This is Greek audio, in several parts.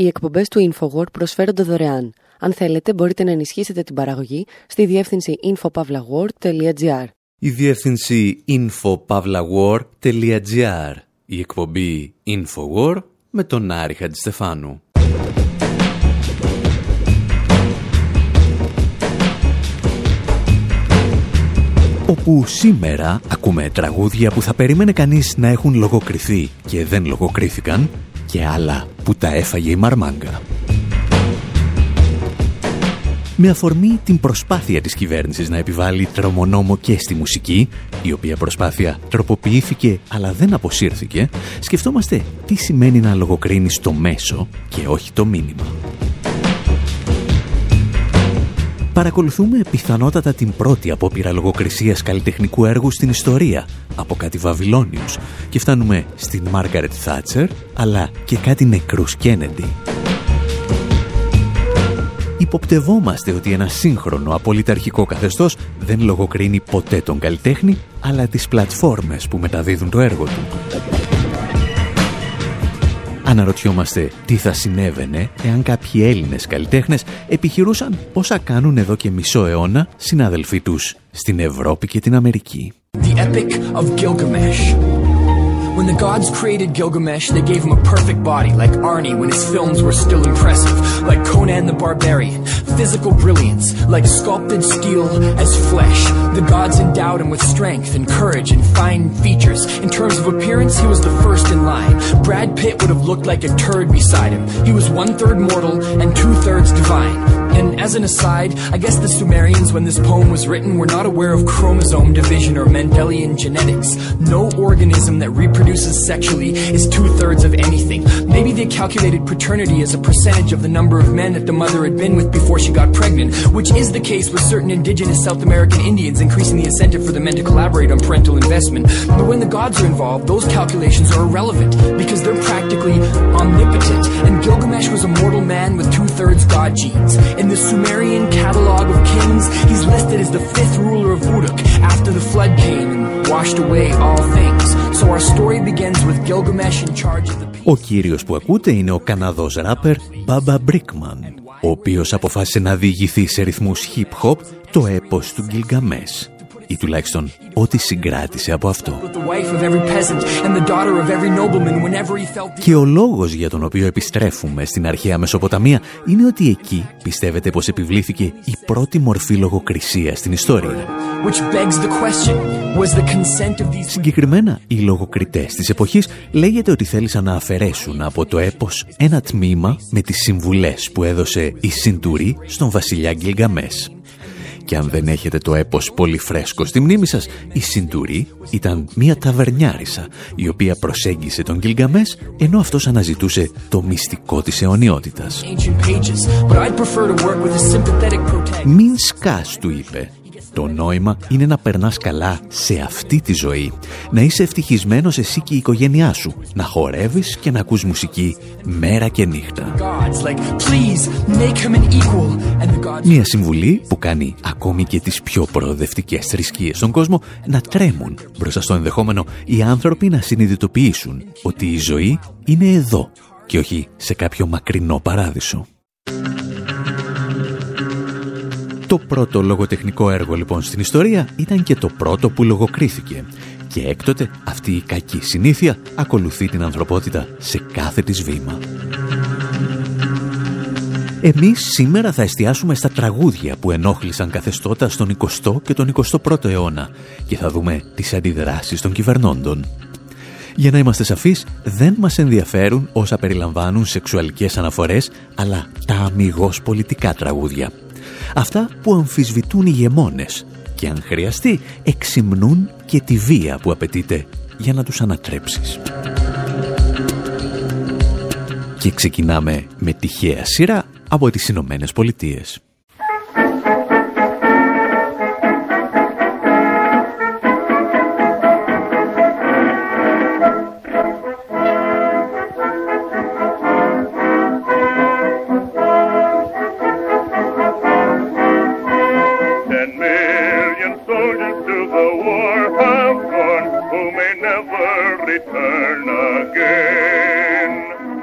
Οι εκπομπές του InfoWord προσφέρονται δωρεάν. Αν θέλετε, μπορείτε να ενισχύσετε την παραγωγή στη διεύθυνση infopavlagor.gr. Η διεύθυνση infopavlagor.gr. Η εκπομπή InfoWord με τον Άρη Χατζηστεφάνου. όπου σήμερα ακούμε τραγούδια που θα περίμενε κανείς να έχουν λογοκριθεί και δεν λογοκρίθηκαν και άλλα που τα έφαγε η Μαρμάγκα. Με αφορμή την προσπάθεια της κυβέρνησης να επιβάλλει τρομονόμο και στη μουσική, η οποία προσπάθεια τροποποιήθηκε αλλά δεν αποσύρθηκε, σκεφτόμαστε τι σημαίνει να λογοκρίνεις το μέσο και όχι το μήνυμα παρακολουθούμε πιθανότατα την πρώτη απόπειρα λογοκρισίας καλλιτεχνικού έργου στην ιστορία από κάτι Βαβυλώνιους και φτάνουμε στην Μάργαρετ Θάτσερ αλλά και κάτι νεκρούς Κένεντι. Υποπτευόμαστε ότι ένα σύγχρονο απολυταρχικό καθεστώς δεν λογοκρίνει ποτέ τον καλλιτέχνη αλλά τις πλατφόρμες που μεταδίδουν το έργο του. Αναρωτιόμαστε τι θα συνέβαινε εάν κάποιοι Έλληνες καλλιτέχνες επιχειρούσαν όσα κάνουν εδώ και μισό αιώνα συνάδελφοί τους στην Ευρώπη και την Αμερική. The Epic of Gilgamesh. When the gods created Gilgamesh, they gave him a perfect body, like Arnie when his films were still impressive, like Conan the Barbarian. Physical brilliance, like sculpted steel as flesh. The gods endowed him with strength and courage and fine features. In terms of appearance, he was the first in line. Brad Pitt would have looked like a turd beside him. He was one third mortal and two thirds divine. And as an aside, I guess the Sumerians, when this poem was written, were not aware of chromosome division or Mendelian genetics. No organism that reproduces sexually is two thirds of anything. Maybe they calculated paternity as a percentage of the number of men that the mother had been with before she got pregnant, which is the case with certain indigenous South American Indians, increasing the incentive for the men to collaborate on parental investment. But when the gods are involved, those calculations are irrelevant because they're practically omnipotent. And Gilgamesh was a mortal man with two thirds god genes. The Sumerian catalog of kings, he's listed as the fifth ruler of Uruk after the flood came and washed away all things. So our story begins with Gilgamesh in charge of the Ο κύριος που ακούτε είναι ο Καναδός ράπερ Baba Brickman, ο οποίος αποφάσισε να διηγηθεί σε ρυθμούς hip-hop το έπος του Γκυλγκαμές ή τουλάχιστον ό,τι συγκράτησε από αυτό. Και ο λόγος για τον οποίο επιστρέφουμε στην αρχαία Μεσοποταμία είναι ότι εκεί πιστεύετε πως επιβλήθηκε η πρώτη μορφή λογοκρισίας στην ιστορία. Συγκεκριμένα, οι λογοκριτές της εποχής λέγεται ότι θέλησαν να αφαιρέσουν από το έπος ένα τμήμα με τις συμβουλές που έδωσε η Συντουρή στον βασιλιά Γκυλγαμές. Και αν δεν έχετε το έπος πολύ φρέσκο στη μνήμη σας, η Συντουρή ήταν μια ταβερνιάρισα, η οποία προσέγγισε τον Γκυλγκαμές, ενώ αυτός αναζητούσε το μυστικό της αιωνιότητας. «Μην σκάς», του είπε, το νόημα είναι να περνάς καλά σε αυτή τη ζωή. Να είσαι ευτυχισμένος εσύ και η οικογένειά σου. Να χορεύεις και να ακούς μουσική μέρα και νύχτα. Μια συμβουλή που κάνει ακόμη και τις πιο προοδευτικές θρησκείες στον κόσμο να τρέμουν μπροστά στο ενδεχόμενο οι άνθρωποι να συνειδητοποιήσουν ότι η ζωή είναι εδώ και όχι σε κάποιο μακρινό παράδεισο. Το πρώτο λογοτεχνικό έργο λοιπόν στην ιστορία ήταν και το πρώτο που λογοκρίθηκε και έκτοτε αυτή η κακή συνήθεια ακολουθεί την ανθρωπότητα σε κάθε της βήμα. Εμείς σήμερα θα εστιάσουμε στα τραγούδια που ενόχλησαν καθεστώτα στον 20ο και τον 21ο αιώνα και θα δούμε τις αντιδράσεις των κυβερνώντων. Για να είμαστε σαφείς, δεν μας ενδιαφέρουν όσα περιλαμβάνουν σεξουαλικές αναφορές, αλλά τα αμυγός πολιτικά τραγούδια Αυτά που αμφισβητούν οι γεμόνες και αν χρειαστεί εξυμνούν και τη βία που απαιτείται για να τους ανατρέψεις. Και ξεκινάμε με τυχαία σειρά από τις Ηνωμένες Πολιτείες.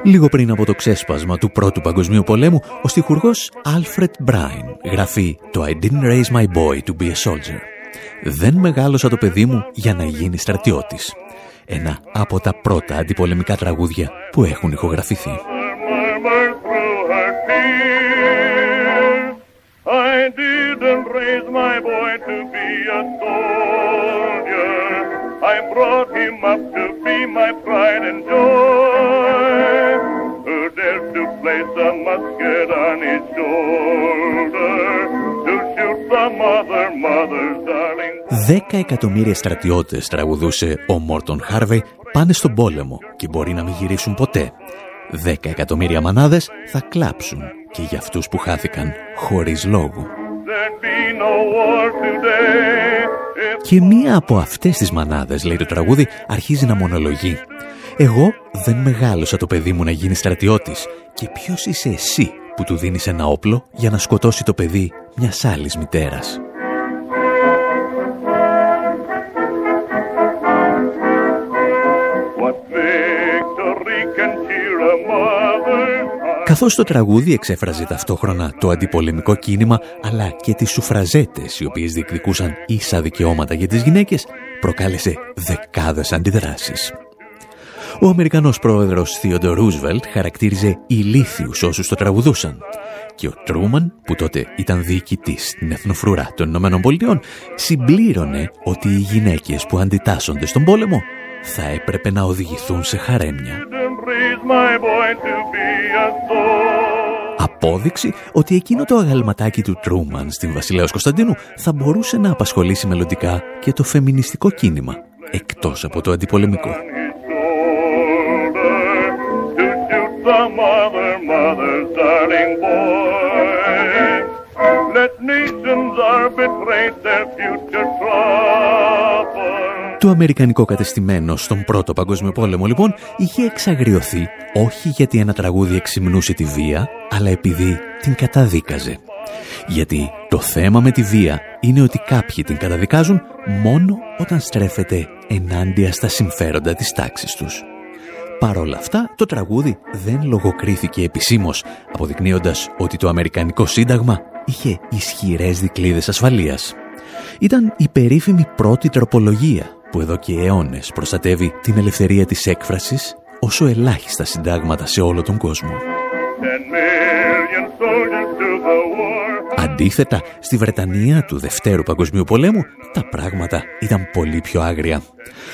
Λίγο πριν από το ξέσπασμα του Πρώτου Παγκοσμίου Πολέμου, ο στιχουργός Alfred Bryan γράφει το «I didn't raise my boy to be a soldier». «Δεν μεγάλωσα το παιδί μου για να γίνει στρατιώτης». Ένα από τα πρώτα αντιπολεμικά τραγούδια που έχουν ηχογραφηθεί. I brought him up to be my pride and joy. Who dared to place a musket on his shoulder to shoot some other mother's darling. Δέκα εκατομμύρια στρατιώτες τραγουδούσε ο Μόρτον Χάρβεϊ πάνε στον πόλεμο και μπορεί να μην γυρίσουν ποτέ. Δέκα εκατομμύρια μανάδες θα κλάψουν και για αυτούς που χάθηκαν χωρίς λόγο. Και μία από αυτές τις μανάδες, λέει το τραγούδι, αρχίζει να μονολογεί. Εγώ δεν μεγάλωσα το παιδί μου να γίνει στρατιώτης. Και ποιος είσαι εσύ που του δίνεις ένα όπλο για να σκοτώσει το παιδί μιας άλλης μητέρας; Καθώς το τραγούδι εξέφραζε ταυτόχρονα το αντιπολεμικό κίνημα αλλά και τις σουφραζέτες οι οποίες διεκδικούσαν ίσα δικαιώματα για τις γυναίκες προκάλεσε δεκάδες αντιδράσεις. Ο Αμερικανός πρόεδρος Θείοντο Ρούσβελτ χαρακτήριζε ηλίθιους όσους το τραγουδούσαν και ο Τρούμαν, που τότε ήταν διοικητής στην Εθνοφρουρά των Ηνωμένων Πολιτειών, συμπλήρωνε ότι οι γυναίκες που αντιτάσσονται στον πόλεμο θα έπρεπε να οδηγηθούν σε χαρέμια. Απόδειξη ότι εκείνο το αγαλματάκι του Τρούμαν στην Βασιλέως Κωνσταντίνου θα μπορούσε να απασχολήσει μελλοντικά και το φεμινιστικό κίνημα, εκτός από το αντιπολεμικό. Το αμερικανικό κατεστημένο στον Πρώτο Παγκόσμιο Πόλεμο λοιπόν είχε εξαγριωθεί όχι γιατί ένα τραγούδι εξυμνούσε τη βία, αλλά επειδή την καταδίκαζε. Γιατί το θέμα με τη βία είναι ότι κάποιοι την καταδικάζουν μόνο όταν στρέφεται ενάντια στα συμφέροντα της τάξης τους. Παρ' όλα αυτά, το τραγούδι δεν λογοκρίθηκε επισήμως, αποδεικνύοντας ότι το Αμερικανικό Σύνταγμα είχε ισχυρές δικλείδες ασφαλείας. Ήταν η περίφημη πρώτη τροπολογία που εδώ και αιώνες προστατεύει την ελευθερία της έκφρασης όσο ελάχιστα συντάγματα σε όλο τον κόσμο. Αντίθετα, στη Βρετανία του Δευτέρου Παγκοσμίου Πολέμου τα πράγματα ήταν πολύ πιο άγρια.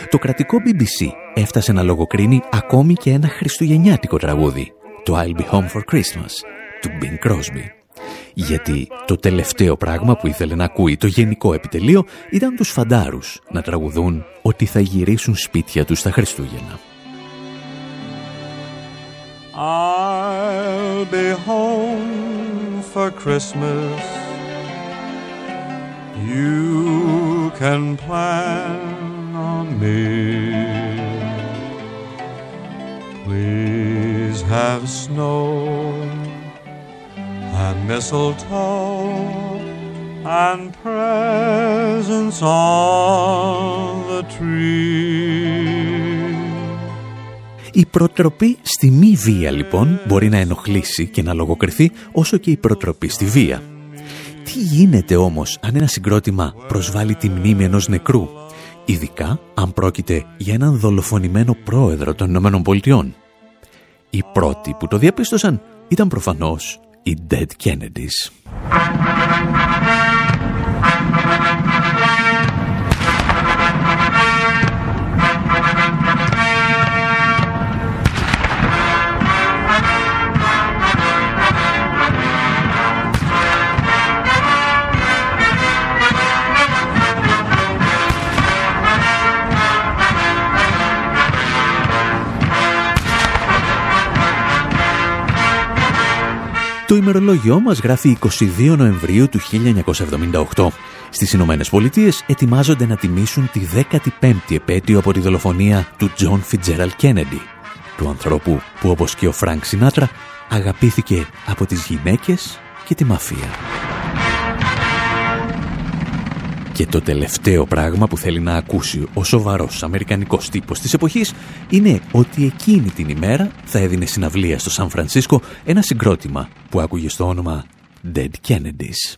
Το κρατικό BBC έφτασε να λογοκρίνει ακόμη και ένα χριστουγεννιάτικο τραγούδι, το I'll Be Home for Christmas, του Bing Crosby. Γιατί το τελευταίο πράγμα που ήθελε να ακούει το γενικό επιτελείο ήταν τους φαντάρους να τραγουδούν ότι θα γυρίσουν σπίτια τους τα Χριστούγεννα. I'll be home for Christmas. You can plan on me. Please have snow and mistletoe and presents on the tree. Η προτροπή στη μη βία λοιπόν μπορεί να ενοχλήσει και να λογοκριθεί όσο και η προτροπή στη βία. Τι γίνεται όμως αν ένα συγκρότημα προσβάλλει τη μνήμη ενός νεκρού, ειδικά αν πρόκειται για έναν δολοφονημένο πρόεδρο των Ηνωμένων Πολιτειών; Οι πρώτοι που το διαπίστωσαν ήταν προφανώς οι Dead Kennedys. Το ημερολόγιό μας γράφει 22 Νοεμβρίου του 1978. Στις Ηνωμένες Πολιτείες ετοιμάζονται να τιμήσουν τη 15η επέτειο από τη δολοφονία του Τζον Φιτζέραλ Κέννεντι, του ανθρώπου που όπως και ο Φρανκ Σινάτρα αγαπήθηκε από τις γυναίκες και τη μαφία. Και το τελευταίο πράγμα που θέλει να ακούσει ο σοβαρός αμερικανικός τύπος της εποχής είναι ότι εκείνη την ημέρα θα έδινε συναυλία στο Σαν Φρανσίσκο ένα συγκρότημα που άκουγε στο όνομα Dead Kennedys.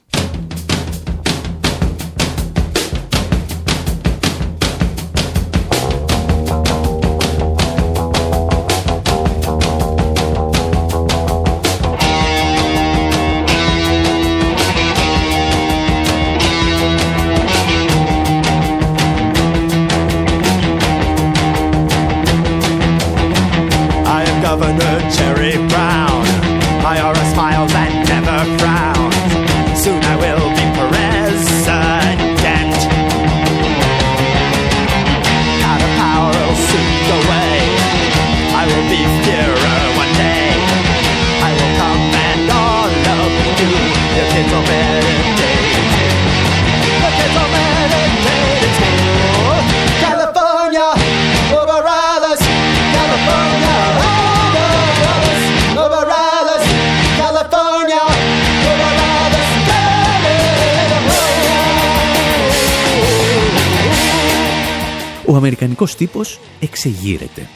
Αμερικανικός τύπος εξεγείρεται.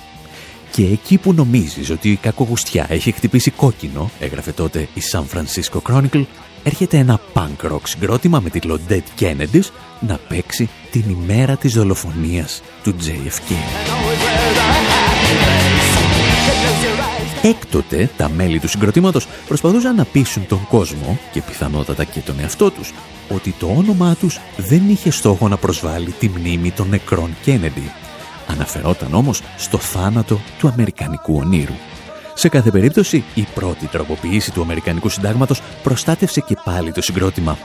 Και εκεί που νομίζεις ότι η κακογουστιά έχει χτυπήσει κόκκινο, έγραφε τότε η San Francisco Chronicle, έρχεται ένα punk rock συγκρότημα με τίτλο Dead Kennedys να παίξει την ημέρα της δολοφονίας του JFK. Έκτοτε τα μέλη του συγκροτήματος προσπαθούσαν να πείσουν τον κόσμο και πιθανότατα και τον εαυτό τους ότι το όνομά τους δεν είχε στόχο να προσβάλλει τη μνήμη των νεκρών Κένεντι. Αναφερόταν όμως στο θάνατο του Αμερικανικού ονείρου. Σε κάθε περίπτωση, η πρώτη τροποποίηση του Αμερικανικού Συντάγματος προστάτευσε και πάλι το συγκρότημα.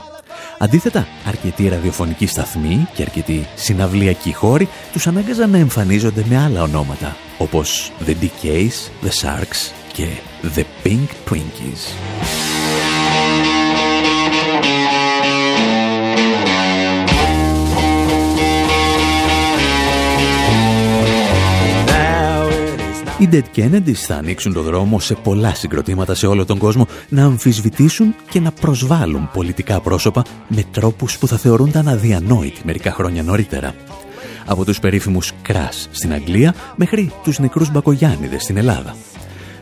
Αντίθετα, αρκετοί ραδιοφωνικοί σταθμοί και αρκετοί συναυλιακοί χώροι τους ανάγκαζαν να εμφανίζονται με άλλα ονόματα, όπως The Decays, The Sharks και The Pink Twinkies. Οι Dead Kennedys θα ανοίξουν το δρόμο σε πολλά συγκροτήματα σε όλο τον κόσμο να αμφισβητήσουν και να προσβάλλουν πολιτικά πρόσωπα με τρόπους που θα θεωρούνταν αδιανόητοι μερικά χρόνια νωρίτερα. Από τους περίφημους Κράς στην Αγγλία μέχρι τους νεκρούς Μπακογιάννηδες στην Ελλάδα.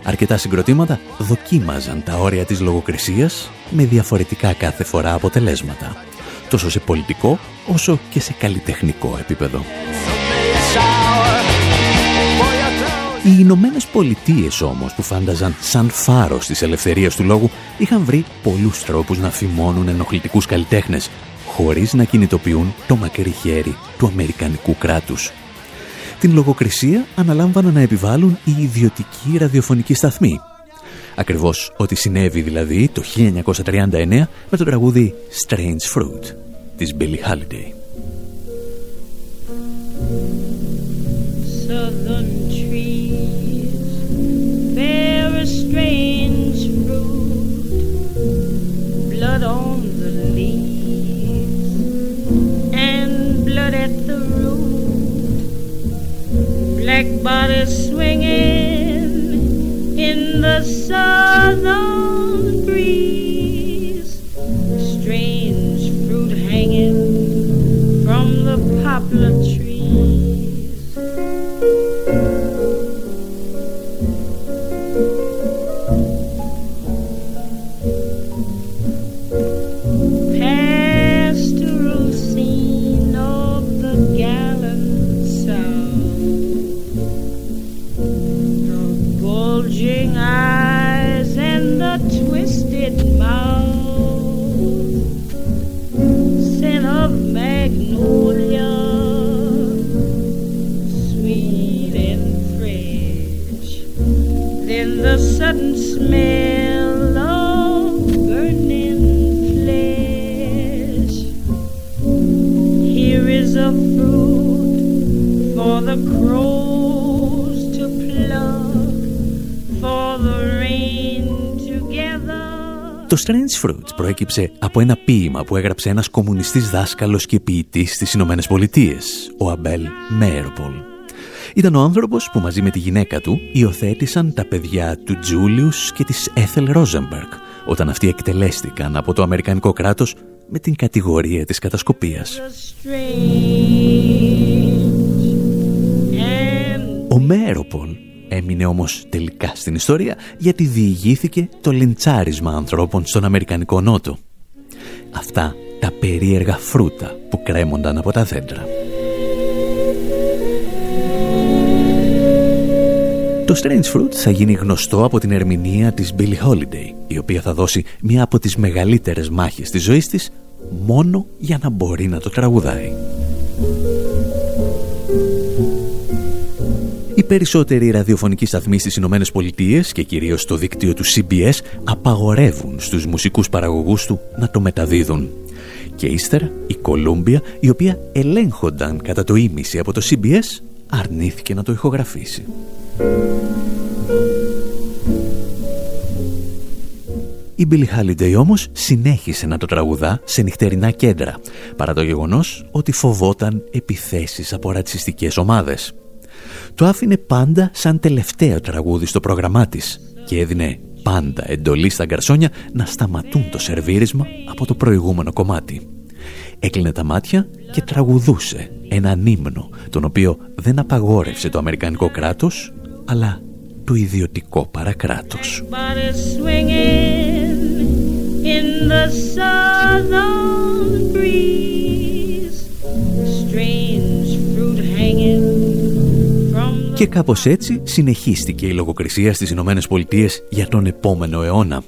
Αρκετά συγκροτήματα δοκίμαζαν τα όρια της λογοκρισίας με διαφορετικά κάθε φορά αποτελέσματα, τόσο σε πολιτικό όσο και σε καλλιτεχνικό επίπεδο. Οι Ηνωμένες Πολιτείες όμως που φάνταζαν σαν φάρος της ελευθερίας του λόγου είχαν βρει πολλούς τρόπους να φημώνουν ενοχλητικούς καλλιτέχνες χωρίς να κινητοποιούν το μακρύ χέρι του Αμερικανικού κράτους. Την λογοκρισία αναλάμβαναν να επιβάλλουν οι ιδιωτικοί ραδιοφωνικοί σταθμοί. Ακριβώς ό,τι συνέβη δηλαδή το 1939 με το τραγούδι Strange Fruit της Billie Holiday. Black bodies swinging in the southern breeze, strange fruit hanging from the poplar Fruit προέκυψε από ένα ποίημα που έγραψε ένας κομμουνιστής δάσκαλος και ποιητής στις Ηνωμένες Πολιτείες, ο Αμπέλ Μέροπολ. Ήταν ο άνθρωπος που μαζί με τη γυναίκα του υιοθέτησαν τα παιδιά του Τζούλιους και της Έθελ Ρόζεμπεργκ, όταν αυτοί εκτελέστηκαν από το Αμερικανικό κράτος με την κατηγορία της κατασκοπίας. Ο Μέροπον έμεινε όμως τελικά στην ιστορία γιατί διηγήθηκε το λιντσάρισμα ανθρώπων στον Αμερικανικό Νότο. Αυτά τα περίεργα φρούτα που κρέμονταν από τα δέντρα. Το Strange Fruit θα γίνει γνωστό από την ερμηνεία της Billie Holiday, η οποία θα δώσει μία από τις μεγαλύτερες μάχες της ζωής της μόνο για να μπορεί να το τραγουδάει. Περισσότεροι ραδιοφωνικοί σταθμοί στις Ηνωμένες Πολιτείες και κυρίως το δίκτυο του CBS απαγορεύουν στους μουσικούς παραγωγούς του να το μεταδίδουν. Και ύστερα η Columbia, η οποία ελέγχονταν κατά το ίμιση από το CBS, αρνήθηκε να το ηχογραφήσει. Η Billie Holiday όμως συνέχισε να το τραγουδά σε νυχτερινά κέντρα, παρά το γεγονός ότι φοβόταν επιθέσεις από ρατσιστικές ομάδες. Το άφηνε πάντα σαν τελευταίο τραγούδι στο πρόγραμμά της και έδινε πάντα εντολή στα γκαρσόνια να σταματούν το σερβίρισμα από το προηγούμενο κομμάτι. Έκλεινε τα μάτια και τραγουδούσε έναν ύμνο, τον οποίο δεν απαγόρευσε το Αμερικανικό κράτος, αλλά το ιδιωτικό παρακράτος. Και κάπως έτσι συνεχίστηκε η λογοκρισία στις Ηνωμένες Πολιτείες για τον επόμενο αιώνα.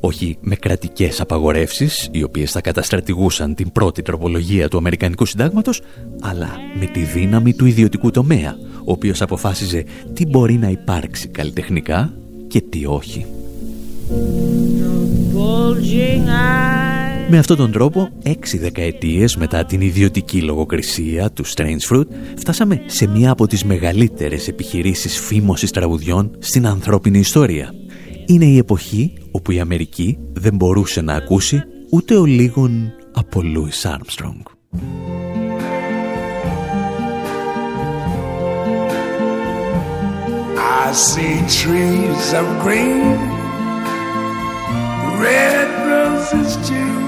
Όχι με κρατικές απαγορεύσεις, οι οποίες θα καταστρατηγούσαν την πρώτη τροπολογία του Αμερικανικού Συντάγματος, αλλά με τη δύναμη του ιδιωτικού τομέα, ο οποίος αποφάσιζε τι μπορεί να υπάρξει καλλιτεχνικά και τι όχι. Με αυτόν τον τρόπο, έξι δεκαετίες μετά την ιδιωτική λογοκρισία του Strange Fruit, φτάσαμε σε μία από τις μεγαλύτερες επιχειρήσεις φήμωσης τραγουδιών στην ανθρώπινη ιστορία. Είναι η εποχή όπου η Αμερική δεν μπορούσε να ακούσει ούτε ο λίγον από Louis Armstrong. I see trees of green, red roses too.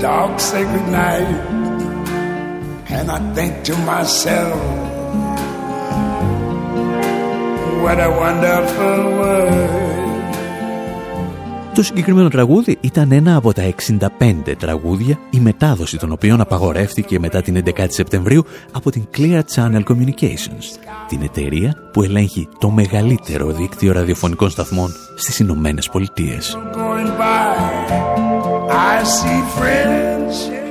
dog say goodnight. And I think to myself, what a wonderful world. Το συγκεκριμένο τραγούδι ήταν ένα από τα 65 τραγούδια, η μετάδοση των οποίων απαγορεύτηκε μετά την 11η Σεπτεμβρίου από την Clear Channel Communications, την εταιρεία που ελέγχει το μεγαλύτερο δίκτυο ραδιοφωνικών σταθμών στις Ηνωμένες Πολιτείες.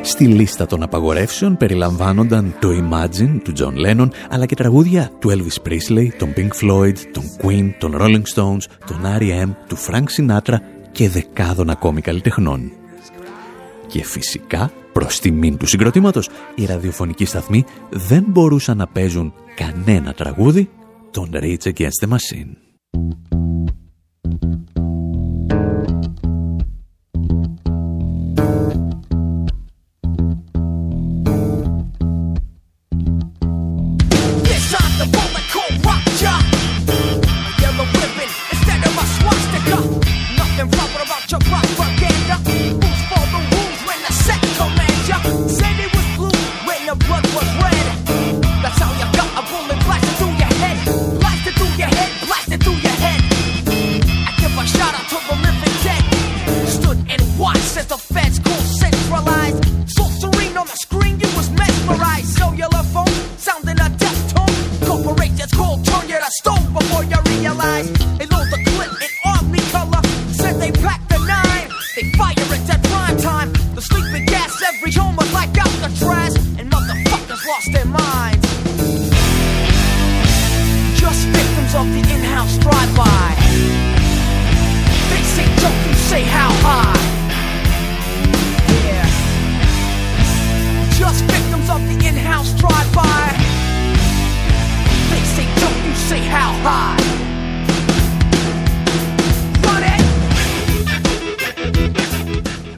Στη λίστα των απαγορεύσεων περιλαμβάνονταν το Imagine του John Lennon αλλά και τραγούδια του Elvis Presley, των Pink Floyd, των Queen, των Rolling Stones, των R.E.M., του Frank Sinatra και δεκάδων ακόμη καλλιτεχνών. Και φυσικά, προς τιμήν του συγκροτήματος, οι ραδιοφωνικοί σταθμοί δεν μπορούσαν να παίζουν κανένα τραγούδι των Rage Against the Machine.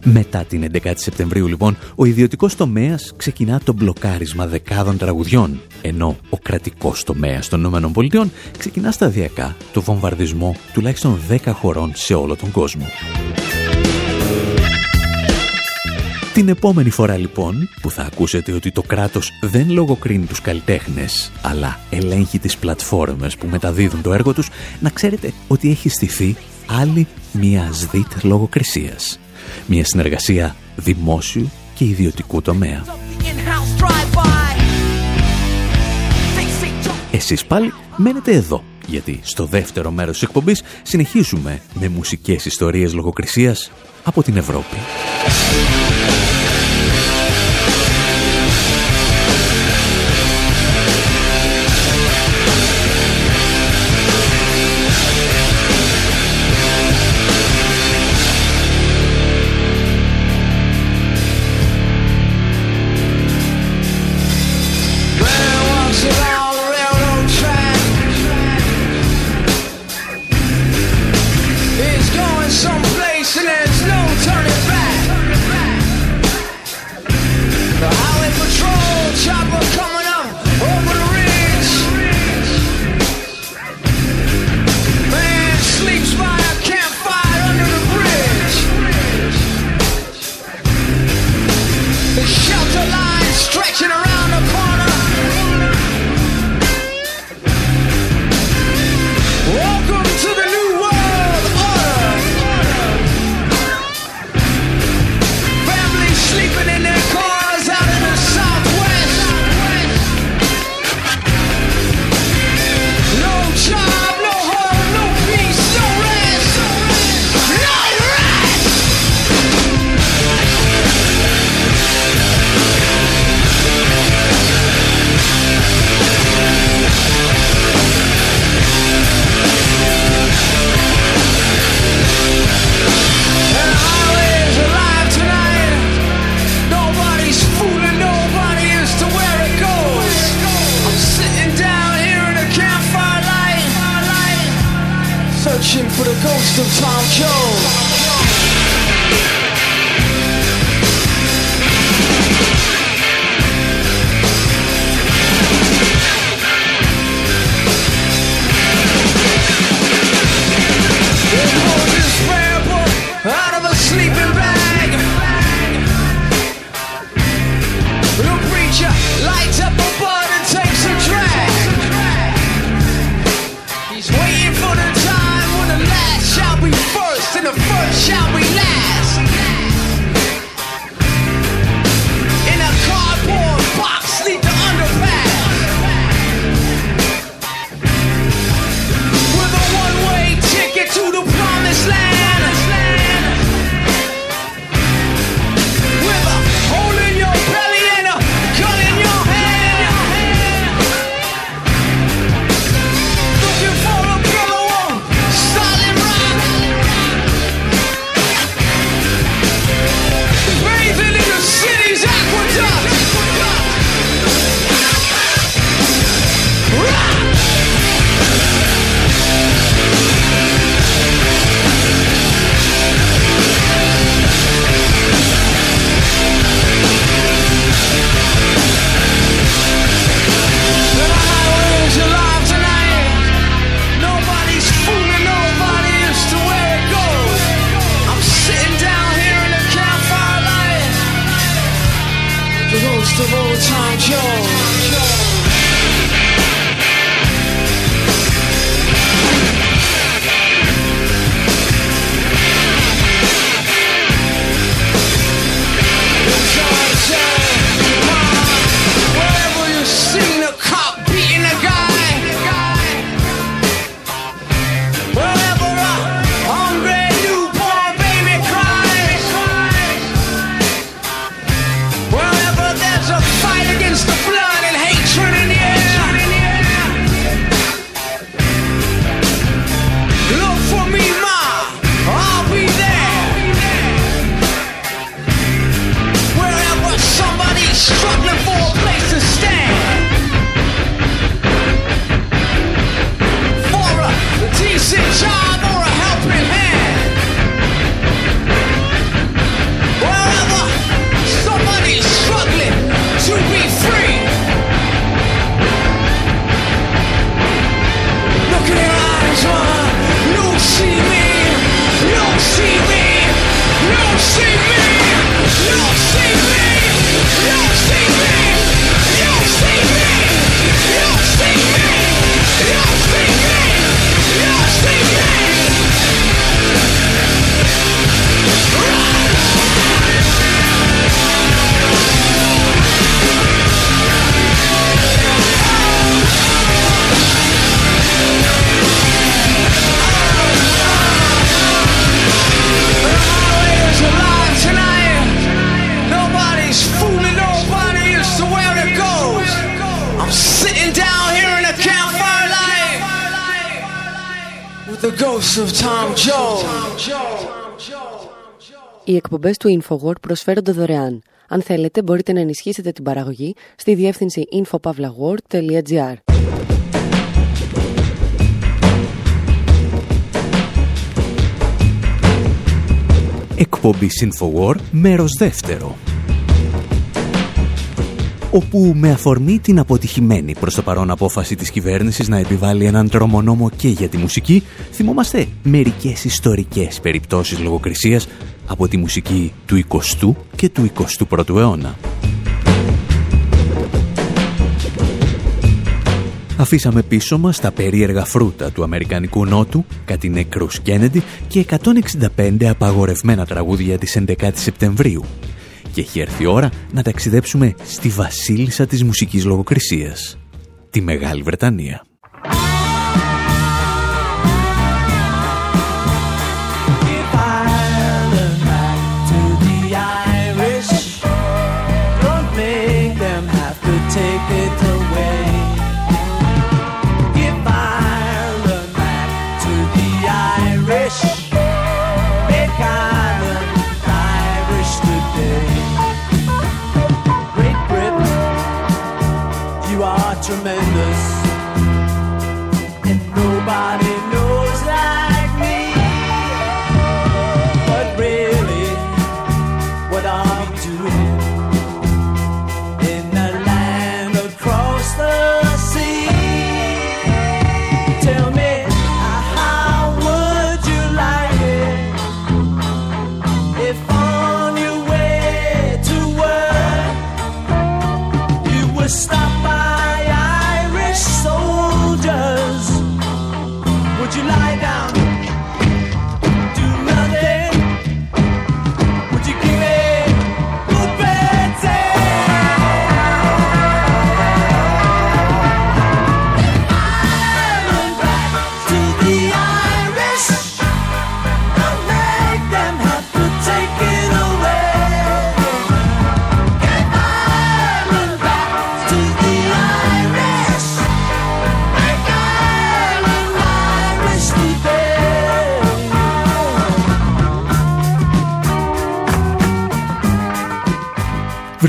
Μετά την 11η Σεπτεμβρίου λοιπόν, ο ιδιωτικός τομέας ξεκινά το μπλοκάρισμα δεκάδων τραγουδιών, ενώ ο κρατικός τομέας των ΗΠΑ ξεκινά σταδιακά το βομβαρδισμό τουλάχιστον 10 χωρών σε όλο τον κόσμο. Την επόμενη φορά λοιπόν που θα ακούσετε ότι το κράτος δεν λογοκρίνει τους καλλιτέχνες αλλά ελέγχει τις πλατφόρμες που μεταδίδουν το έργο τους να ξέρετε ότι έχει στηθεί άλλη μια ΣΔΙΤ λογοκρισίας. Μια συνεργασία δημόσιου και ιδιωτικού τομέα. Εσείς πάλι μένετε εδώ, γιατί στο δεύτερο μέρος της εκπομπής συνεχίζουμε με μουσικές ιστορίες λογοκρισίας από την Ευρώπη. Οι εκπομπές του InfoWord προσφέρονται δωρεάν. Αν θέλετε, μπορείτε να ενισχύσετε την παραγωγή στη διεύθυνση infopavlagor.gr. Εκπομπή InfoWord, μέρος δεύτερο όπου με αφορμή την αποτυχημένη προς το παρόν απόφαση της κυβέρνησης να επιβάλλει έναν τρομονόμο και για τη μουσική, θυμόμαστε μερικές ιστορικές περιπτώσεις λογοκρισίας από τη μουσική του 20ου και του 21ου αιώνα. Αφήσαμε πίσω μας τα περίεργα φρούτα του Αμερικανικού Νότου, κάτι νεκρούς Κέννεντι και 165 απαγορευμένα τραγούδια της 11 Σεπτεμβρίου, και έχει έρθει η ώρα να ταξιδέψουμε στη βασίλισσα της μουσικής λογοκρισίας, τη Μεγάλη Βρετανία.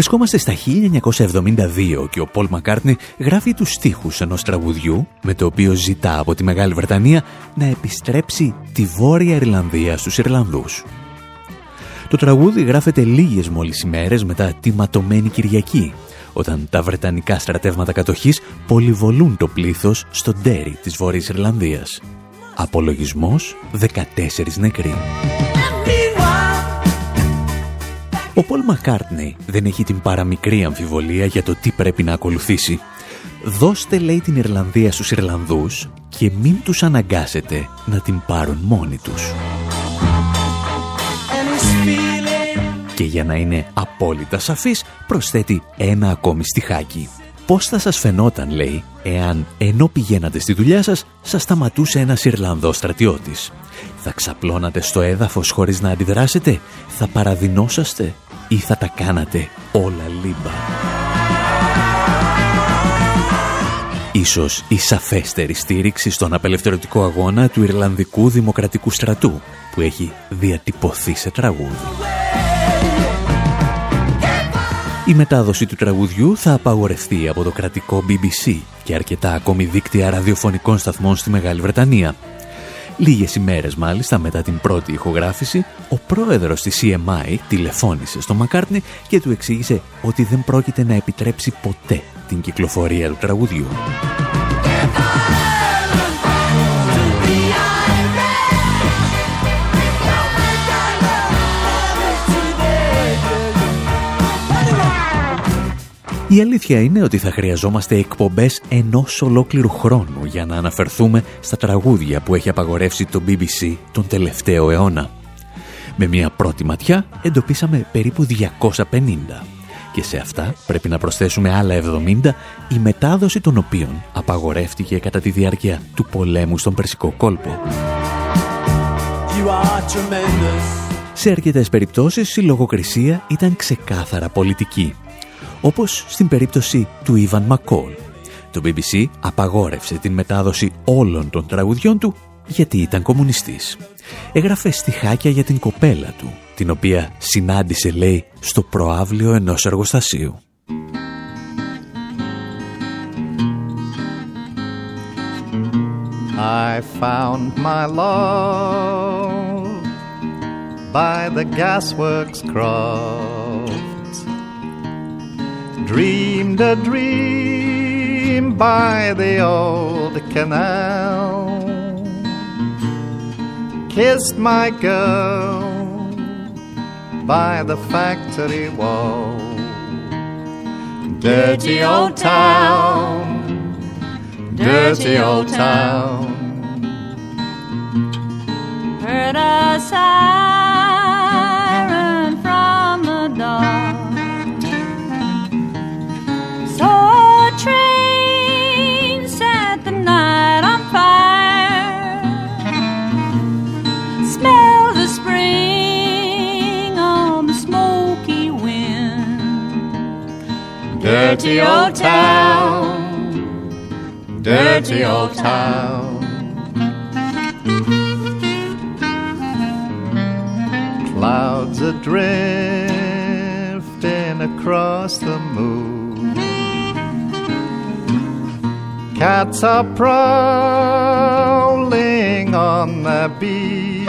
Βρισκόμαστε στα 1972 και ο Πολ Μακάρτνι γράφει τους στίχους ενός τραγουδιού με το οποίο ζητά από τη Μεγάλη Βρετανία να επιστρέψει τη Βόρεια Ιρλανδία στους Ιρλανδούς. Το τραγούδι γράφεται λίγες μόλις ημέρες μετά τη ματωμένη Κυριακή, όταν τα Βρετανικά στρατεύματα κατοχής πολυβολούν το πλήθος στο Ντέρι της Βόρειας Ιρλανδίας. Απολογισμός 14 νεκροί. Ο Πολ Μακάρτνεϊ δεν έχει την παραμικρή αμφιβολία για το τι πρέπει να ακολουθήσει. Δώστε, λέει, την Ιρλανδία στους Ιρλανδούς και μην τους αναγκάσετε να την πάρουν μόνοι τους. Και για να είναι απόλυτα σαφής, προσθέτει ένα ακόμη στιχάκι. Πώς θα σας φαινόταν, λέει, εάν ενώ πηγαίνατε στη δουλειά σας, σας σταματούσε ένας Ιρλανδός στρατιώτης; Θα ξαπλώνατε στο έδαφος χωρίς να αντιδράσετε, θα παραδεινόσαστε; Ή θα τα κάνατε όλα λίμπα; Ίσως η σαφέστερη στήριξη στον απελευθερωτικό αγώνα του Ιρλανδικού Δημοκρατικού Στρατού που έχει διατυπωθεί σε τραγούδι. Η μετάδοση του τραγουδιού θα απαγορευτεί από το κρατικό BBC και αρκετά ακόμη δίκτυα ραδιοφωνικών σταθμών στη Μεγάλη Βρετανία Λίγες ημέρες μάλιστα μετά την πρώτη ηχογράφηση, ο πρόεδρος της CMI τηλεφώνησε στο Μακάρτνι και του εξήγησε ότι δεν πρόκειται να επιτρέψει ποτέ την κυκλοφορία του τραγουδιού. Η αλήθεια είναι ότι θα χρειαζόμαστε εκπομπές ενός ολόκληρου χρόνου για να αναφερθούμε στα τραγούδια που έχει απαγορεύσει το BBC τον τελευταίο αιώνα. Με μια πρώτη ματιά εντοπίσαμε περίπου 250 και σε αυτά πρέπει να προσθέσουμε άλλα 70 η μετάδοση των οποίων απαγορεύτηκε κατά τη διάρκεια του πολέμου στον Περσικό κόλπο. Σε αρκετές περιπτώσεις η λογοκρισία ήταν ξεκάθαρα πολιτική όπως στην περίπτωση του Ιβαν Μακόλ. Το BBC απαγόρευσε την μετάδοση όλων των τραγουδιών του γιατί ήταν κομμουνιστής. Έγραφε στιχάκια για την κοπέλα του, την οποία συνάντησε, λέει, στο προάβλιο ενός εργοστασίου. I found my love by the gasworks croft Dreamed a dream by the old canal kissed my girl by the factory wall. Dirty old town, dirty old town. Heard a siren Dirty old town, dirty old town. Clouds are drifting across the moon. Cats are prowling on the beach.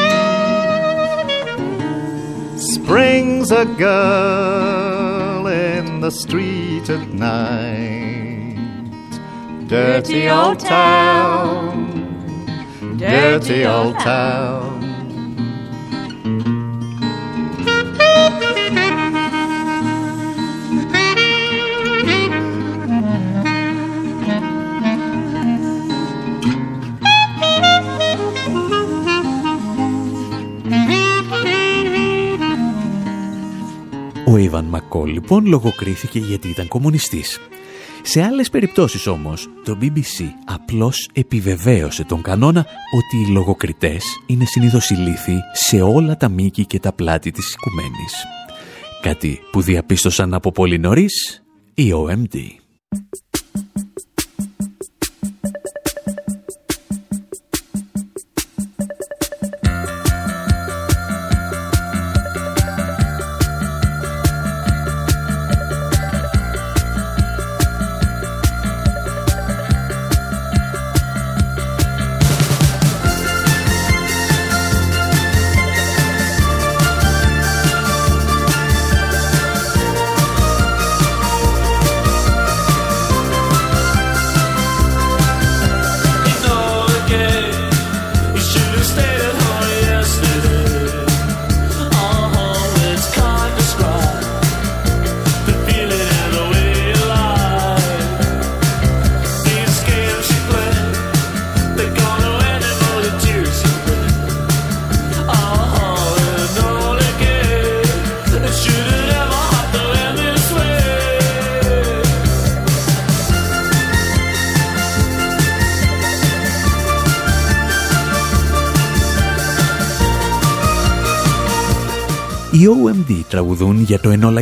brings a girl in the street at night. Dirty old town, dirty old town. Ο Ιβαν Μακό λοιπόν λογοκρίθηκε γιατί ήταν κομμουνιστής. Σε άλλες περιπτώσεις όμως, το BBC απλώς επιβεβαίωσε τον κανόνα ότι οι λογοκριτές είναι συνήθως ηλίθιοι σε όλα τα μήκη και τα πλάτη της οικουμένης. Κάτι που διαπίστωσαν από πολύ νωρίς οι OMD.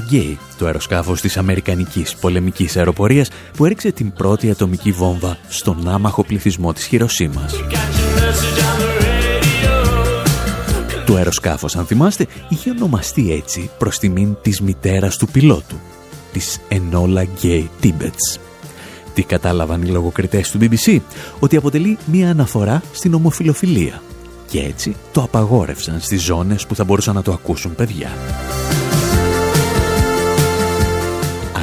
Για το Enola Gay, το αεροσκάφος της Αμερικανικής πολεμικής αεροπορίας που έριξε την πρώτη ατομική βόμβα στον άμαχο πληθυσμό της Χειροσύμας. Το αεροσκάφος, αν θυμάστε, είχε ονομαστεί έτσι προς τιμήν της μητέρας του πιλότου, της Enola Gay Tibbets. Τι κατάλαβαν οι λογοκριτές του BBC, ότι αποτελεί μία αναφορά στην ομοφιλοφιλία και έτσι το απαγόρευσαν στις ζώνες που θα μπορούσαν να το ακούσουν παιδιά.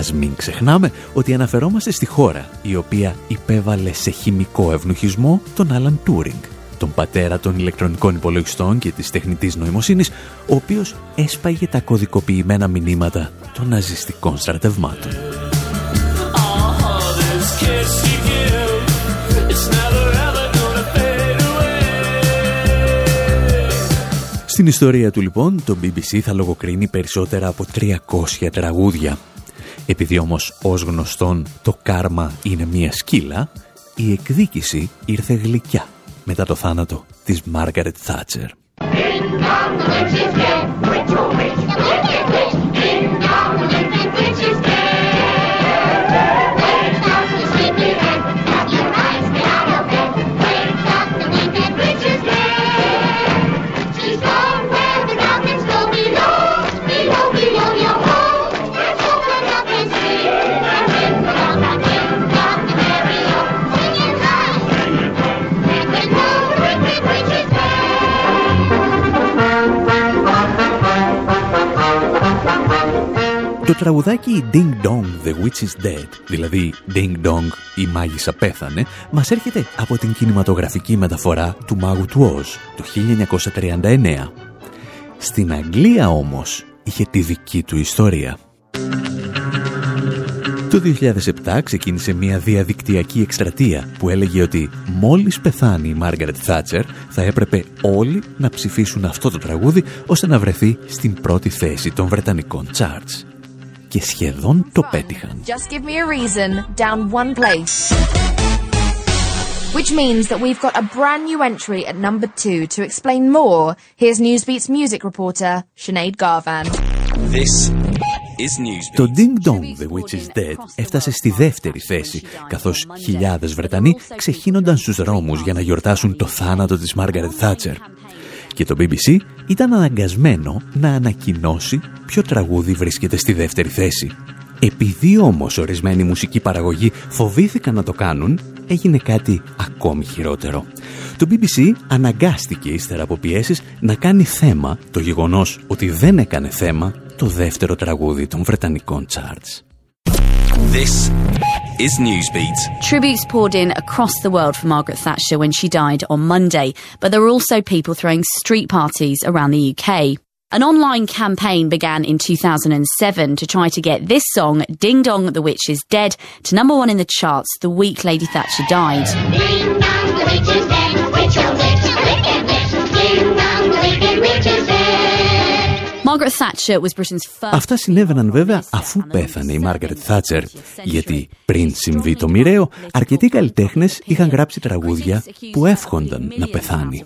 Ας μην ξεχνάμε ότι αναφερόμαστε στη χώρα η οποία υπέβαλε σε χημικό ευνουχισμό τον Άλαν Τούρινγκ, τον πατέρα των ηλεκτρονικών υπολογιστών και της τεχνητής νοημοσύνης, ο οποίος έσπαγε τα κωδικοποιημένα μηνύματα των ναζιστικών στρατευμάτων. Στην ιστορία του λοιπόν το BBC θα λογοκρίνει περισσότερα από 300 τραγούδια. Επειδή όμως ως γνωστόν το κάρμα είναι μία σκύλα, η εκδίκηση ήρθε γλυκιά μετά το θάνατο της Μάργαρετ Θάτσερ. Το τραγουδάκι Ding Dong The Witch is Dead, δηλαδή Ding Dong η μάγισσα πέθανε, μας έρχεται από την κινηματογραφική μεταφορά του μάγου του Oz το 1939. Στην Αγγλία όμως είχε τη δική του ιστορία. Το 2007 ξεκίνησε μια διαδικτυακή εκστρατεία που έλεγε ότι μόλις πεθάνει η Μάργαρετ Θάτσερ θα έπρεπε όλοι να ψηφίσουν αυτό το τραγούδι ώστε να βρεθεί στην πρώτη θέση των Βρετανικών charts. Και σχεδόν το πέτυχαν. Just give me a reason, down one place. Which means that we've got a brand new entry at number two. To explain more, here's Newsbeat's music reporter, Sinead Garvan. This το Ding Dong The Witch is Dead έφτασε στη δεύτερη θέση, καθώς χιλιάδες Βρετανοί ξεχύνονταν στους δρόμους για να γιορτάσουν το θάνατο της Μάργαρετ Θάτσερ. Και το BBC ήταν αναγκασμένο να ανακοινώσει ποιο τραγούδι βρίσκεται στη δεύτερη θέση. Επειδή όμως ορισμένοι μουσικοί παραγωγοί φοβήθηκαν να το κάνουν, έγινε κάτι ακόμη χειρότερο. Το BBC αναγκάστηκε ύστερα από πιέσεις να κάνει θέμα το γεγονός ότι δεν έκανε θέμα το δεύτερο τραγούδι των Βρετανικών charts. This is Newsbeat. Tributes poured in across the world for Margaret Thatcher when she died on Monday, but there were also people throwing street parties around the UK. An online campaign began in 2007 to try to get this song, Ding Dong the Witch is Dead, to number one in the charts the week Lady Thatcher died. Αυτά συνέβαιναν βέβαια αφού πέθανε η Μάργαρετ Θάτσερ, γιατί πριν συμβεί το μοιραίο, αρκετοί καλλιτέχνες είχαν γράψει τραγούδια που εύχονταν να πεθάνει.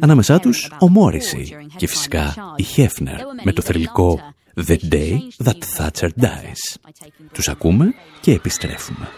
Ανάμεσά τους ο Μόρισι και φυσικά η Χέφνερ με το θρηλυκό The Day That Thatcher Dies. Τους ακούμε και επιστρέφουμε.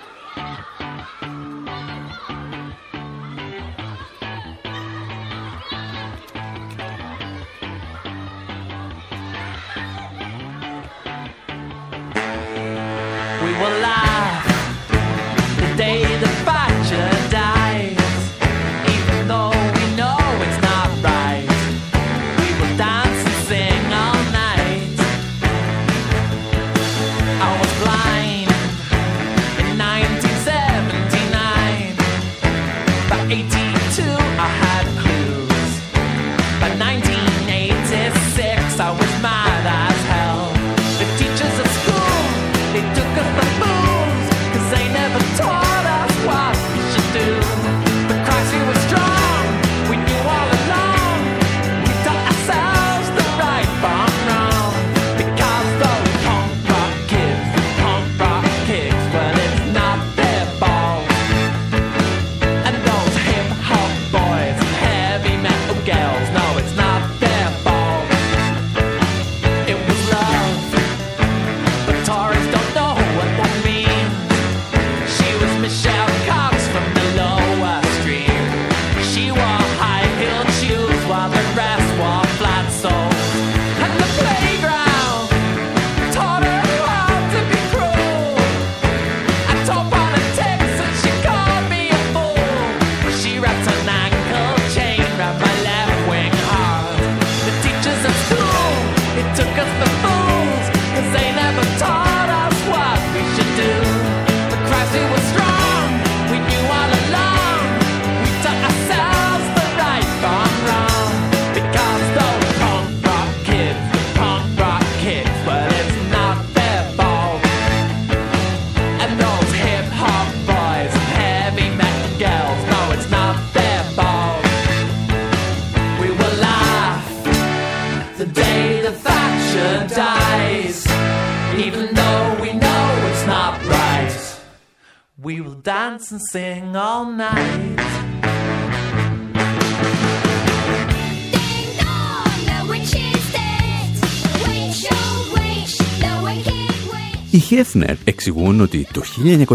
Οι Χέφνερ εξηγούν ότι το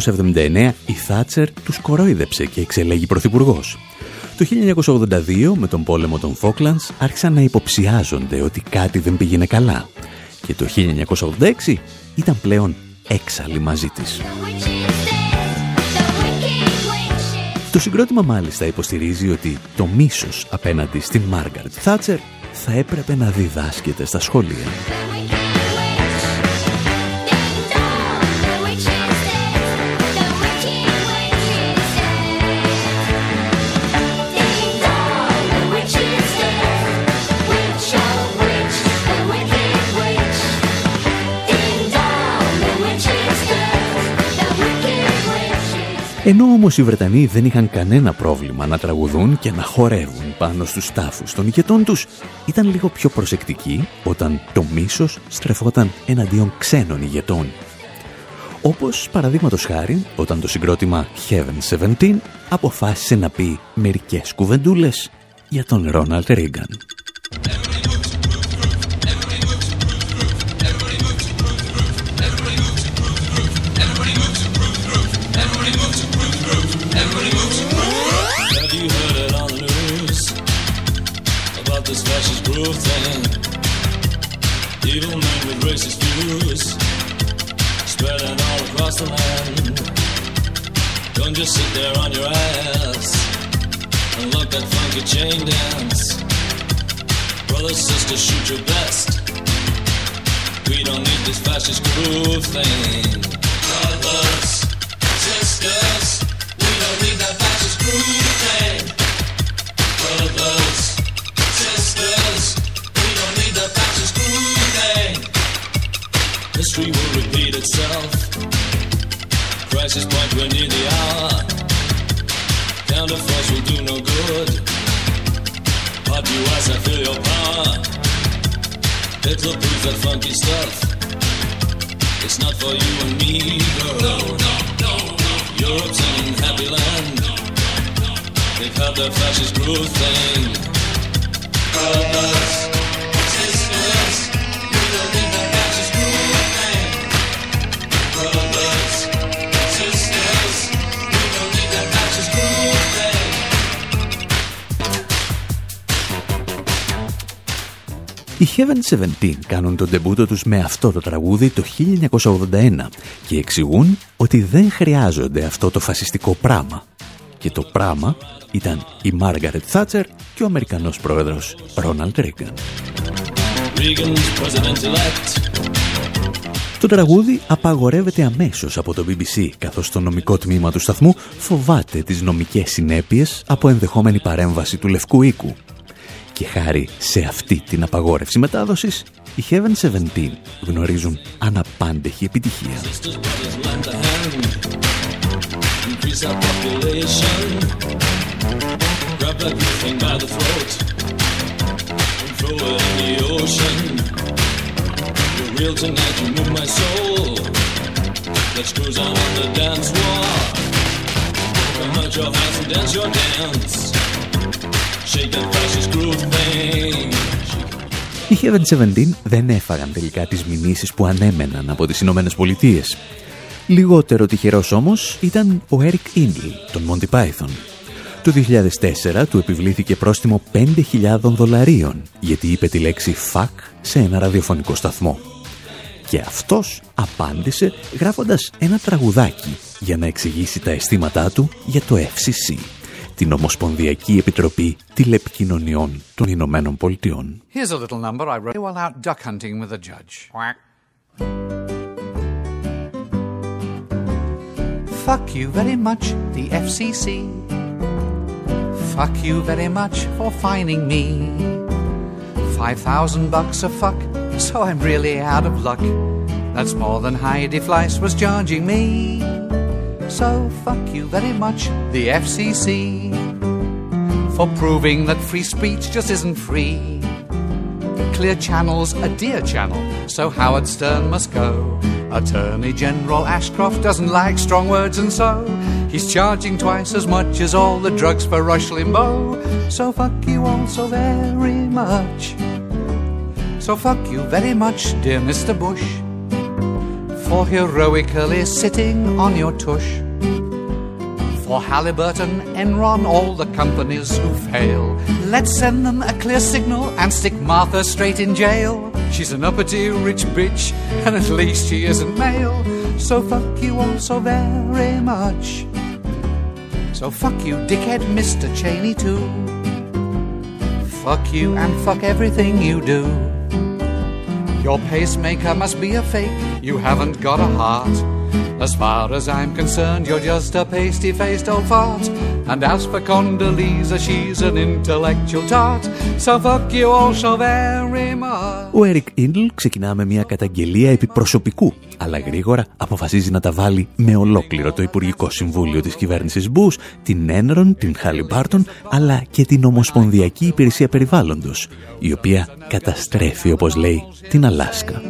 1979 η Θάτσερ τους κορόιδεψε και εξελέγει πρωθυπουργός. Το 1982 με τον πόλεμο των Φόκλανds άρχισαν να υποψιάζονται ότι κάτι δεν πήγαινε καλά και το 1986 ήταν πλέον έξαλλοι μαζί της. Το συγκρότημα μάλιστα υποστηρίζει ότι το μίσος απέναντι στην Μάργαρτ Θάτσερ θα έπρεπε να διδάσκεται στα σχολεία. Ενώ όμως οι Βρετανοί δεν είχαν κανένα πρόβλημα να τραγουδούν και να χορεύουν πάνω στους τάφους των ηγετών τους, ήταν λίγο πιο προσεκτικοί όταν το μίσος στρεφόταν εναντίον ξένων ηγετών. Όπως παραδείγματος χάρη όταν το συγκρότημα Heaven 17 αποφάσισε να πει μερικές κουβεντούλες για τον Ρόναλτ Ρίγκαν. Evil men with racist views spreading all across the land. Don't just sit there on your ass and look that funky chain dance. Brothers, sisters, shoot your best. We don't need this fascist groove thing. Brothers, sisters, we don't need that fascist groove thing. History will repeat itself. Crisis point, we're near the hour. Counterforce will do no good. Hot you as I feel your power. Hitler proves that funky stuff. It's not for you and me, girl. No, no, no, no. Europe's an happy land. They've had their fascist groove thing. Heaven 17 κάνουν τον τεμπούτο τους με αυτό το τραγούδι το 1981 και εξηγούν ότι δεν χρειάζονται αυτό το φασιστικό πράμα. Και το πράμα ήταν η Μάργαρετ Θάτσερ και ο Αμερικανός πρόεδρος Ρόναλντ Ρίγκαν. Το τραγούδι απαγορεύεται αμέσως από το BBC, καθώς το νομικό τμήμα του σταθμού φοβάται τις νομικές συνέπειες από ενδεχόμενη παρέμβαση του Λευκού Οίκου. Και χάρη σε αυτή την απαγόρευση μετάδοσης, οι Heaven 17 γνωρίζουν αναπάντεχη επιτυχία. increase our population. Grab that good thing by the throat and throw it in the ocean. You're real tonight, you move my soul. Let's cruise on in the dance floor. Come out your hands and dance your dance. Οι Heaven 17 δεν έφαγαν τελικά τις μηνύσεις που ανέμεναν από τις Ηνωμένες Πολιτείες. Λιγότερο τυχερός όμως ήταν ο Eric Ίντλ, τον Monty Python. Το 2004 του επιβλήθηκε πρόστιμο 5.000 δολαρίων γιατί είπε τη λέξη «fuck» σε ένα ραδιοφωνικό σταθμό. Και αυτός απάντησε γράφοντας ένα τραγουδάκι για να εξηγήσει τα αισθήματά του για το FCC, την Ομοσπονδιακή Επιτροπή Τηλεπικοινωνιών των Ηνωμένων Πολιτειών. Here's a little number I wrote while out duck hunting with a judge. Quack. Fuck you very much, the FCC. Fuck you very much for fining me. Five thousand bucks a fuck, so I'm really out of luck. That's more than Heidi Fleiss was charging me. So fuck you very much, the FCC. For proving that free speech just isn't free. Clear Channel's a dear channel, so Howard Stern must go. Attorney General Ashcroft doesn't like strong words, and so he's charging twice as much as all the drugs for Rush Limbaugh. So fuck you all so very much. So fuck you very much, dear Mr. Bush, for heroically sitting on your tush. For Halliburton, Enron, all the companies who fail. Let's send them a clear signal and stick Martha straight in jail. She's an uppity rich bitch, and at least she isn't male. So fuck you all so very much. So fuck you, dickhead Mr. Cheney, too. Fuck you and fuck everything you do. Your pacemaker must be a fake, you haven't got a heart. As far as I'm concerned, you're just a pasty-faced old fart. And as for Condoleezza, she's an intellectual tart. So fuck you all so very much. Ο Eric Indl ξεκινά με μια καταγγελία επί προσωπικού, αλλά γρήγορα αποφασίζει να τα βάλει με ολόκληρο το Υπουργικό Συμβούλιο της κυβέρνησης Bush, την Enron, την Halliburton, αλλά και την Ομοσπονδιακή Υπηρεσία Περιβάλλοντος, η οποία καταστρέφει, όπως λέει, την Αλάσκα.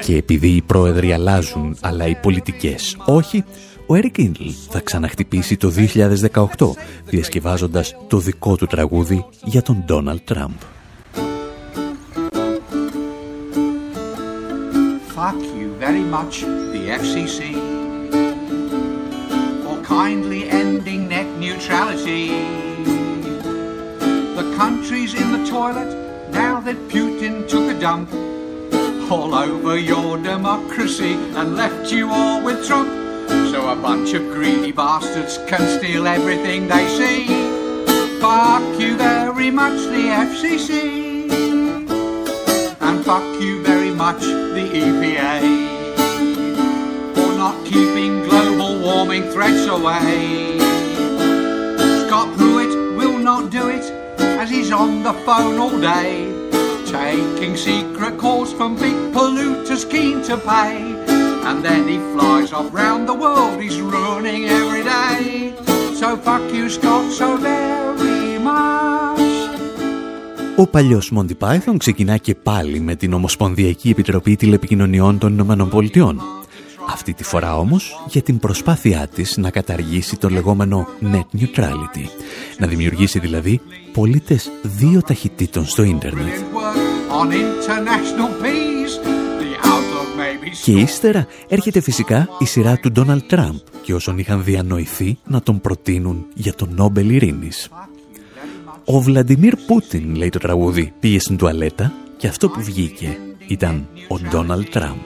Και επειδή οι πρόεδροι αλλάζουν, αλλά οι πολιτικές όχι, ο Έρικ Ίντλ θα ξαναχτυπήσει το 2018, διασκευάζοντας το δικό του τραγούδι για τον Ντόναλτ Τραμπ. Fuck you very much, the FCC, for kindly ending net neutrality. The country's in the toilet now that Putin took a dump all over your democracy and left you all with Trump. So a bunch of greedy bastards can steal everything they see. Fuck you very much, the FCC. And fuck you very much, the EPA. For not keeping global warming threats away. Scott Pruitt will not do it, as he's on the phone all day. Taking secret calls from big polluters keen to pay. And then he flies off round the world, he's ruining every day. So fuck you, Scott, so very much. Ο παλιός Monty Python ξεκινά και πάλι με την Ομοσπονδιακή Επιτροπή Τηλεπικοινωνιών των Ηνωμένων Πολιτειών. Αυτή τη φορά όμως για την προσπάθειά της να καταργήσει το λεγόμενο net neutrality. Να δημιουργήσει δηλαδή πολίτες δύο ταχυτήτων στο ίντερνετ. On international peace, the outlook may be Και ύστερα έρχεται φυσικά η σειρά του Ντόναλτ Τραμπ και όσων είχαν διανοηθεί να τον προτείνουν για τον Νόμπελ Ειρήνης. Ο Βλαντιμίρ Πούτιν, λέει το τραγούδι, πήγε στην τουαλέτα και αυτό που βγήκε ήταν ο Ντόναλτ Τραμπ.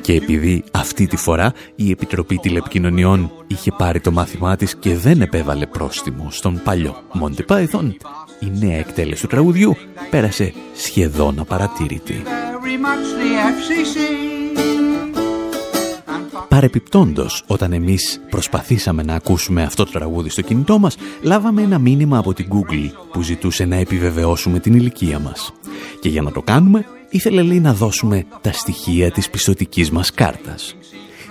Και επειδή αυτή τη φορά η Επιτροπή Τηλεπικοινωνιών είχε πάρει το μάθημά της και δεν επέβαλε πρόστιμο στον παλιό Monty Python, η νέα εκτέλεση του τραγουδιού πέρασε σχεδόν απαρατήρητη. very much the FCC. And fuck Παρεπιπτόντος, όταν εμείς προσπαθήσαμε να ακούσουμε αυτό το τραγούδι στο κινητό μας, λάβαμε ένα μήνυμα από την Google που ζητούσε να επιβεβαιώσουμε την ηλικία μας. Και για να το κάνουμε, ήθελε λέει να δώσουμε τα στοιχεία της πιστοτικής μας κάρτας.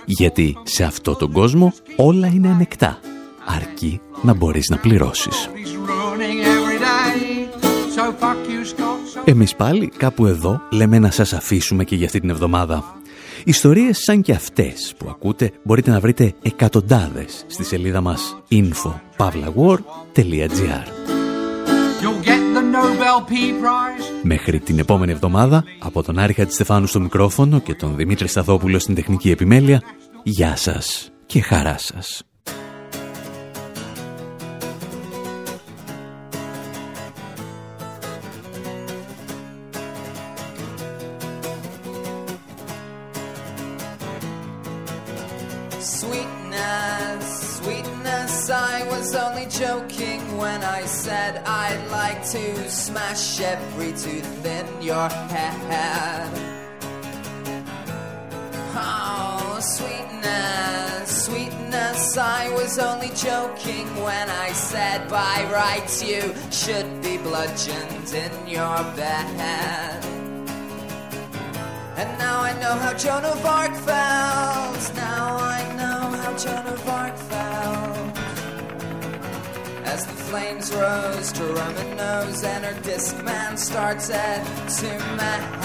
Γιατί σε αυτό τον κόσμο όλα είναι ανεκτά, αρκεί να μπορείς να πληρώσεις. he's ruining every day. So fuck you, Scott. So Εμείς πάλι κάπου εδώ λέμε να σας αφήσουμε και για αυτή την εβδομάδα. Ιστορίες σαν και αυτές που ακούτε μπορείτε να βρείτε εκατοντάδες στη σελίδα μας info.pavlawar.gr Μέχρι την επόμενη εβδομάδα, από τον Άρη Χατζηστεφάνου στο μικρόφωνο και τον Δημήτρη Σταθόπουλο στην τεχνική επιμέλεια, γεια σας και χαρά σας. Sweetness, sweetness, I was only joking when I said I'd like to smash every tooth in your head. Oh, sweetness, sweetness, I was only joking when I said by rights you should be bludgeoned in your bed. And now I know how Joan of Arc felt. As the flames rose to Roman nose and her disc man started to melt.